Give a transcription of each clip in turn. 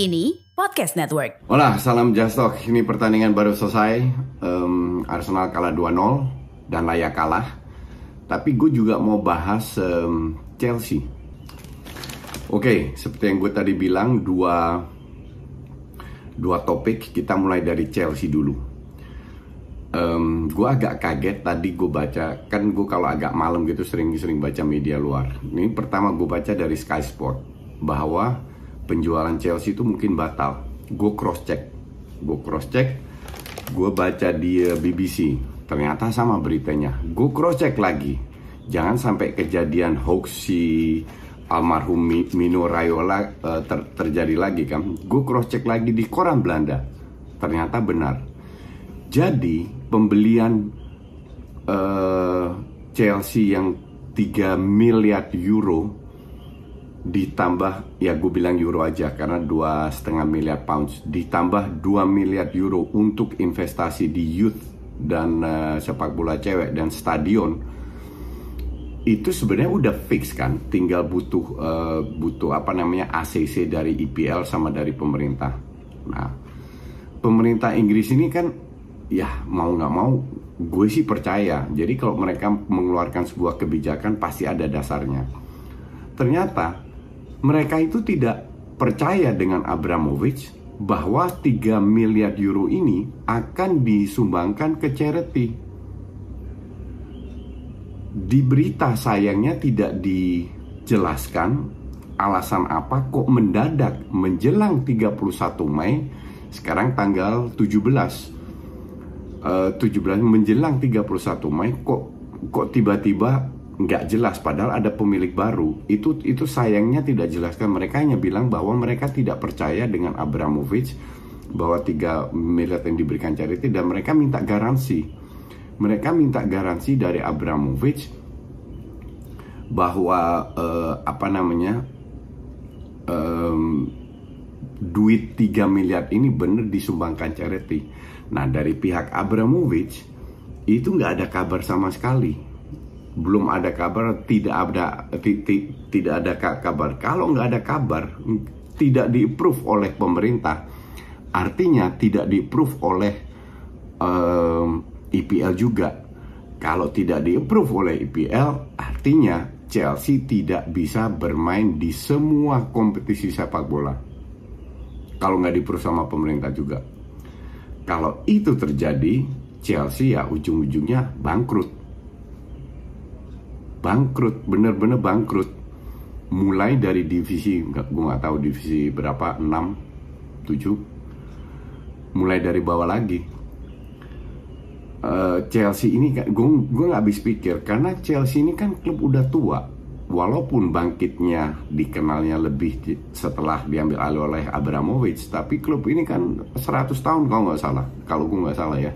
Kini Podcast Network. Hola, salam Jastok. Ini pertandingan baru selesai. Um, Arsenal kalah 2-0 dan layak kalah. Tapi gue juga mau bahas um, Chelsea. Oke, okay, seperti yang gue tadi bilang, dua dua topik. Kita mulai dari Chelsea dulu. Um, gue agak kaget tadi gue baca, kan gue kalau agak malam gitu sering-sering baca media luar. Ini pertama gue baca dari Sky Sport bahwa penjualan Chelsea itu mungkin batal. Gue cross check, gue cross check, gue baca di eh, BBC, ternyata sama beritanya. Gue cross check lagi, jangan sampai kejadian hoax si almarhum Mino Raiola uh, ter terjadi lagi kan. Gue cross check lagi di koran Belanda, ternyata benar. Jadi pembelian uh, Chelsea yang 3 miliar euro ditambah ya gue bilang euro aja karena dua setengah miliar pounds. Ditambah 2 miliar euro untuk investasi di youth dan uh, sepak bola cewek dan stadion itu sebenarnya udah fix kan? Tinggal butuh uh, butuh apa namanya ACC dari IPL sama dari pemerintah. Nah pemerintah Inggris ini kan ya mau nggak mau gue sih percaya. Jadi kalau mereka mengeluarkan sebuah kebijakan pasti ada dasarnya. Ternyata mereka itu tidak percaya dengan Abramovich bahwa 3 miliar euro ini akan disumbangkan ke charity. Di berita sayangnya tidak dijelaskan alasan apa kok mendadak menjelang 31 Mei sekarang tanggal 17 uh, 17 menjelang 31 Mei kok kok tiba-tiba nggak jelas padahal ada pemilik baru. Itu itu sayangnya tidak jelaskan mereka hanya bilang bahwa mereka tidak percaya dengan Abramovich bahwa 3 miliar yang diberikan charity dan mereka minta garansi. Mereka minta garansi dari Abramovich bahwa uh, apa namanya um, duit 3 miliar ini benar disumbangkan charity. Nah dari pihak Abramovich itu nggak ada kabar sama sekali belum ada kabar, tidak ada tidak ada kabar. Kalau nggak ada kabar, tidak di-approve oleh pemerintah, artinya tidak di-approve oleh um, IPL juga. Kalau tidak di-approve oleh IPL, artinya Chelsea tidak bisa bermain di semua kompetisi sepak bola. Kalau nggak di-approve sama pemerintah juga. Kalau itu terjadi, Chelsea ya ujung-ujungnya bangkrut bangkrut bener-bener bangkrut. Mulai dari divisi gue nggak tahu divisi berapa 6 7 mulai dari bawah lagi. Uh, Chelsea ini gue gue nggak habis pikir karena Chelsea ini kan klub udah tua. Walaupun bangkitnya dikenalnya lebih setelah diambil alih oleh Abramovich tapi klub ini kan 100 tahun kalau nggak salah. Kalau gue nggak salah ya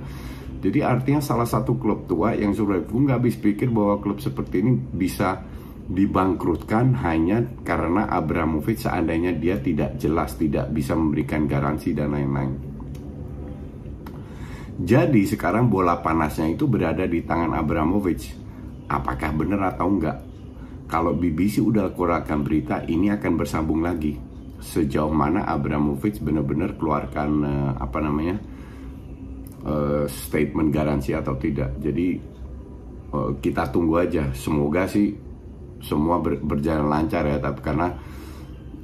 jadi artinya salah satu klub tua yang sudah gue nggak habis pikir bahwa klub seperti ini bisa dibangkrutkan hanya karena Abramovich seandainya dia tidak jelas, tidak bisa memberikan garansi dan lain-lain. Jadi sekarang bola panasnya itu berada di tangan Abramovich. Apakah benar atau enggak? Kalau BBC udah keluarkan berita, ini akan bersambung lagi. Sejauh mana Abramovich benar-benar keluarkan uh, apa namanya? Uh, statement garansi atau tidak. Jadi uh, kita tunggu aja. Semoga sih semua ber, berjalan lancar ya. Tapi karena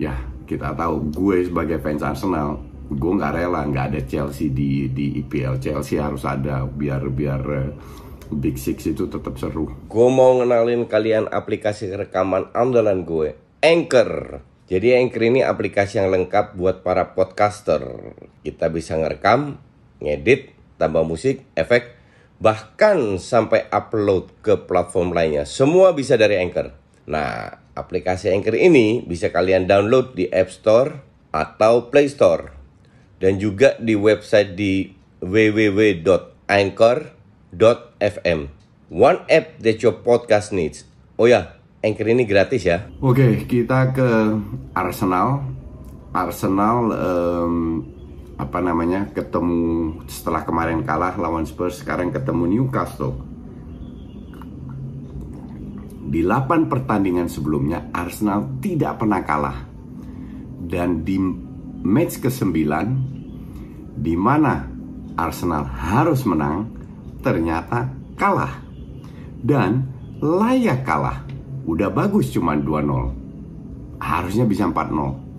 ya kita tahu gue sebagai fans Arsenal gue nggak rela nggak ada Chelsea di di IPL Chelsea harus ada biar biar uh, Big Six itu tetap seru. Gue mau ngenalin kalian aplikasi rekaman andalan gue, Anchor. Jadi Anchor ini aplikasi yang lengkap buat para podcaster. Kita bisa ngerekam, ngedit, tambah musik, efek, bahkan sampai upload ke platform lainnya. Semua bisa dari Anchor. Nah, aplikasi Anchor ini bisa kalian download di App Store atau Play Store. Dan juga di website di www.anchor.com Anchor.fm One app that your podcast needs Oh ya, Anchor ini gratis ya Oke, kita ke Arsenal Arsenal um, apa namanya ketemu setelah kemarin kalah lawan Spurs sekarang ketemu Newcastle di 8 pertandingan sebelumnya Arsenal tidak pernah kalah dan di match ke-9 di mana Arsenal harus menang ternyata kalah. Dan layak kalah. Udah bagus cuma 2-0. Harusnya bisa 4-0.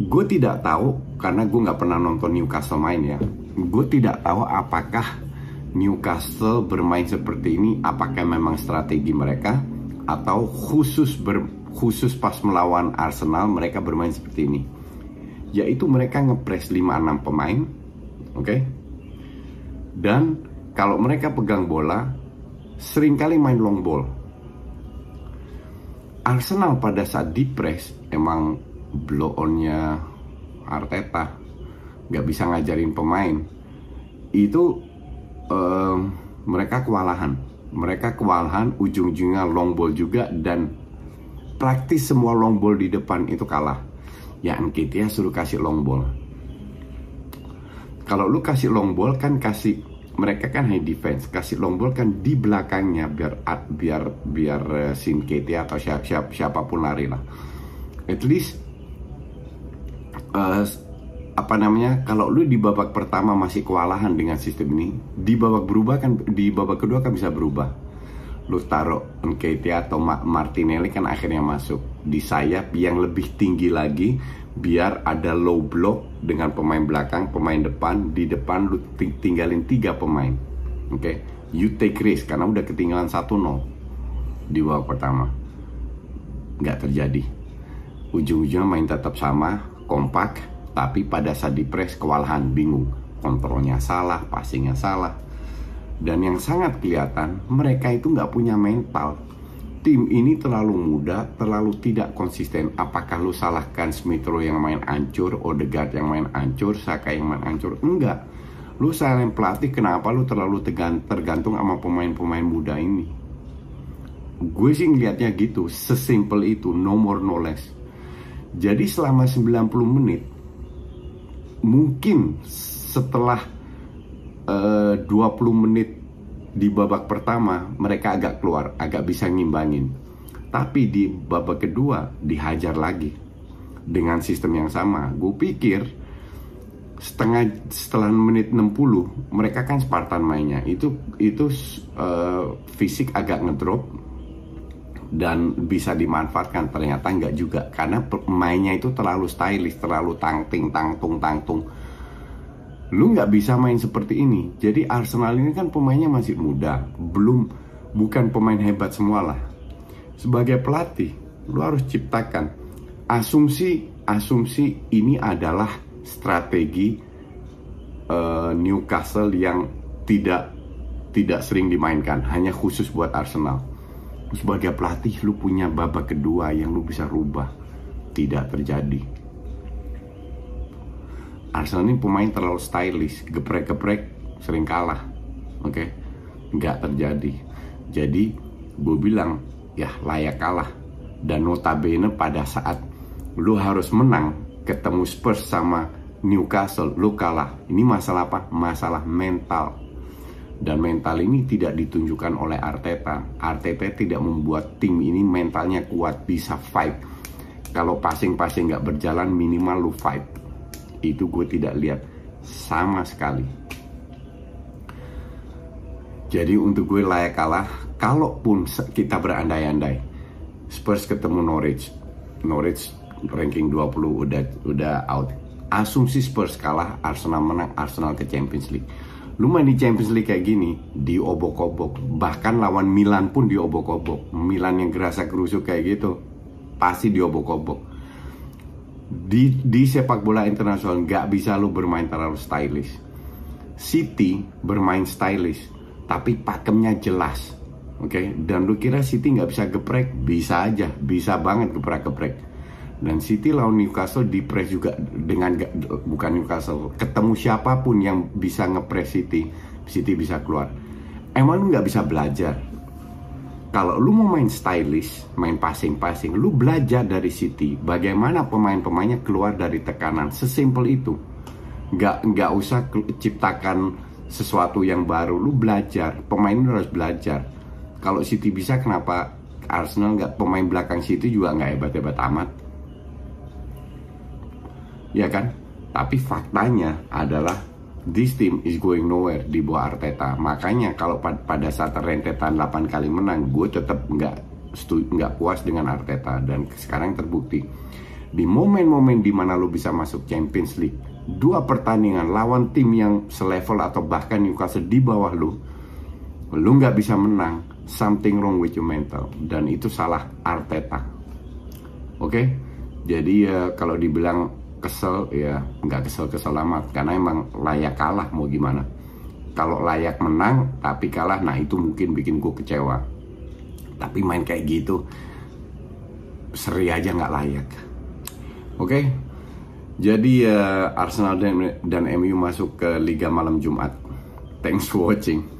Gue tidak tahu karena gue nggak pernah nonton Newcastle main ya. Gue tidak tahu apakah Newcastle bermain seperti ini apakah memang strategi mereka atau khusus ber, khusus pas melawan Arsenal mereka bermain seperti ini. Yaitu mereka ngepres 5-6 pemain, oke? Okay? Dan kalau mereka pegang bola, sering kali main long ball. Arsenal pada saat di press emang blow onnya Arteta. Nggak bisa ngajarin pemain. Itu um, mereka kewalahan. Mereka kewalahan ujung-ujungnya long ball juga dan praktis semua long ball di depan itu kalah. Ya Nketiah suruh kasih long ball. Kalau lu kasih long ball kan kasih mereka kan high defense. Kasih long ball kan di belakangnya biar biar biar uh, eh, Sinketi atau siap, siap, siapa pun lari lah. At least uh, apa namanya kalau lu di babak pertama masih kewalahan dengan sistem ini di babak berubah kan di babak kedua kan bisa berubah lu taruh Nketiah atau Martinelli kan akhirnya masuk di sayap yang lebih tinggi lagi biar ada low block dengan pemain belakang, pemain depan. Di depan lu tinggalin tiga pemain. Oke, okay? you take risk karena udah ketinggalan 1-0 di babak pertama. Nggak terjadi. Ujung-ujungnya main tetap sama, kompak, tapi pada saat di press kewalahan, bingung. Kontrolnya salah, passingnya salah. Dan yang sangat kelihatan, mereka itu nggak punya mental tim ini terlalu muda, terlalu tidak konsisten. Apakah lu salahkan Smith Rowe yang main ancur, Odegaard yang main ancur, Saka yang main ancur? Enggak. Lu salahin pelatih kenapa lu terlalu tergantung sama pemain-pemain muda ini? Gue sih ngeliatnya gitu, sesimpel itu, no more no less. Jadi selama 90 menit, mungkin setelah uh, eh, 20 menit di babak pertama mereka agak keluar, agak bisa ngimbangin. Tapi di babak kedua dihajar lagi dengan sistem yang sama. Gue pikir setengah setelah menit 60 mereka kan Spartan mainnya itu itu uh, fisik agak ngedrop dan bisa dimanfaatkan ternyata enggak juga karena mainnya itu terlalu stylish terlalu tangting tangtung tangtung lu nggak bisa main seperti ini. Jadi Arsenal ini kan pemainnya masih muda, belum bukan pemain hebat semua lah. Sebagai pelatih, lu harus ciptakan asumsi asumsi ini adalah strategi uh, Newcastle yang tidak tidak sering dimainkan, hanya khusus buat Arsenal. Sebagai pelatih, lu punya babak kedua yang lu bisa rubah. Tidak terjadi Arsenal ini pemain terlalu stylish, geprek-geprek sering kalah. Oke, okay? nggak terjadi. Jadi gue bilang ya layak kalah. Dan notabene pada saat lu harus menang ketemu Spurs sama Newcastle, lu kalah. Ini masalah apa? Masalah mental. Dan mental ini tidak ditunjukkan oleh Arteta. Arteta tidak membuat tim ini mentalnya kuat, bisa fight. Kalau passing-passing nggak berjalan minimal lu fight itu gue tidak lihat sama sekali. Jadi untuk gue layak kalah, kalaupun kita berandai-andai, Spurs ketemu Norwich, Norwich ranking 20 udah udah out. Asumsi Spurs kalah, Arsenal menang, Arsenal ke Champions League. Lu main di Champions League kayak gini, diobok-obok. Bahkan lawan Milan pun diobok-obok. Milan yang gerasa kerusuk kayak gitu, pasti diobok-obok. Di, di sepak bola internasional nggak bisa lu bermain terlalu stylish. City bermain stylish, tapi pakemnya jelas. Oke, okay? dan lu kira City nggak bisa geprek? Bisa aja, bisa banget geprek-geprek dan City lawan Newcastle di press juga dengan bukan Newcastle ketemu siapa pun yang bisa ngepres City City bisa keluar. Emang lu nggak bisa belajar? Kalau lu mau main stylish main passing-passing lu belajar dari City. Bagaimana pemain-pemainnya keluar dari tekanan? Sesimpel itu. Nggak nggak usah ciptakan sesuatu yang baru. Lu belajar. Pemain lu harus belajar. Kalau City bisa kenapa Arsenal nggak pemain belakang City juga nggak hebat-hebat amat ya kan? Tapi faktanya adalah this team is going nowhere di bawah Arteta. Makanya kalau pada saat rentetan 8 kali menang, gue tetap nggak nggak puas dengan Arteta dan sekarang terbukti di momen-momen di mana lo bisa masuk Champions League dua pertandingan lawan tim yang selevel atau bahkan Newcastle di bawah lo lo nggak bisa menang something wrong with your mental dan itu salah Arteta oke okay? jadi uh, kalau dibilang kesel ya nggak kesel-kesel amat. Karena emang layak kalah mau gimana. Kalau layak menang tapi kalah nah itu mungkin bikin gue kecewa. Tapi main kayak gitu seri aja nggak layak. Oke? Okay? jadi uh, Arsenal dan, dan MU masuk ke Liga Malam Jumat. Thanks for watching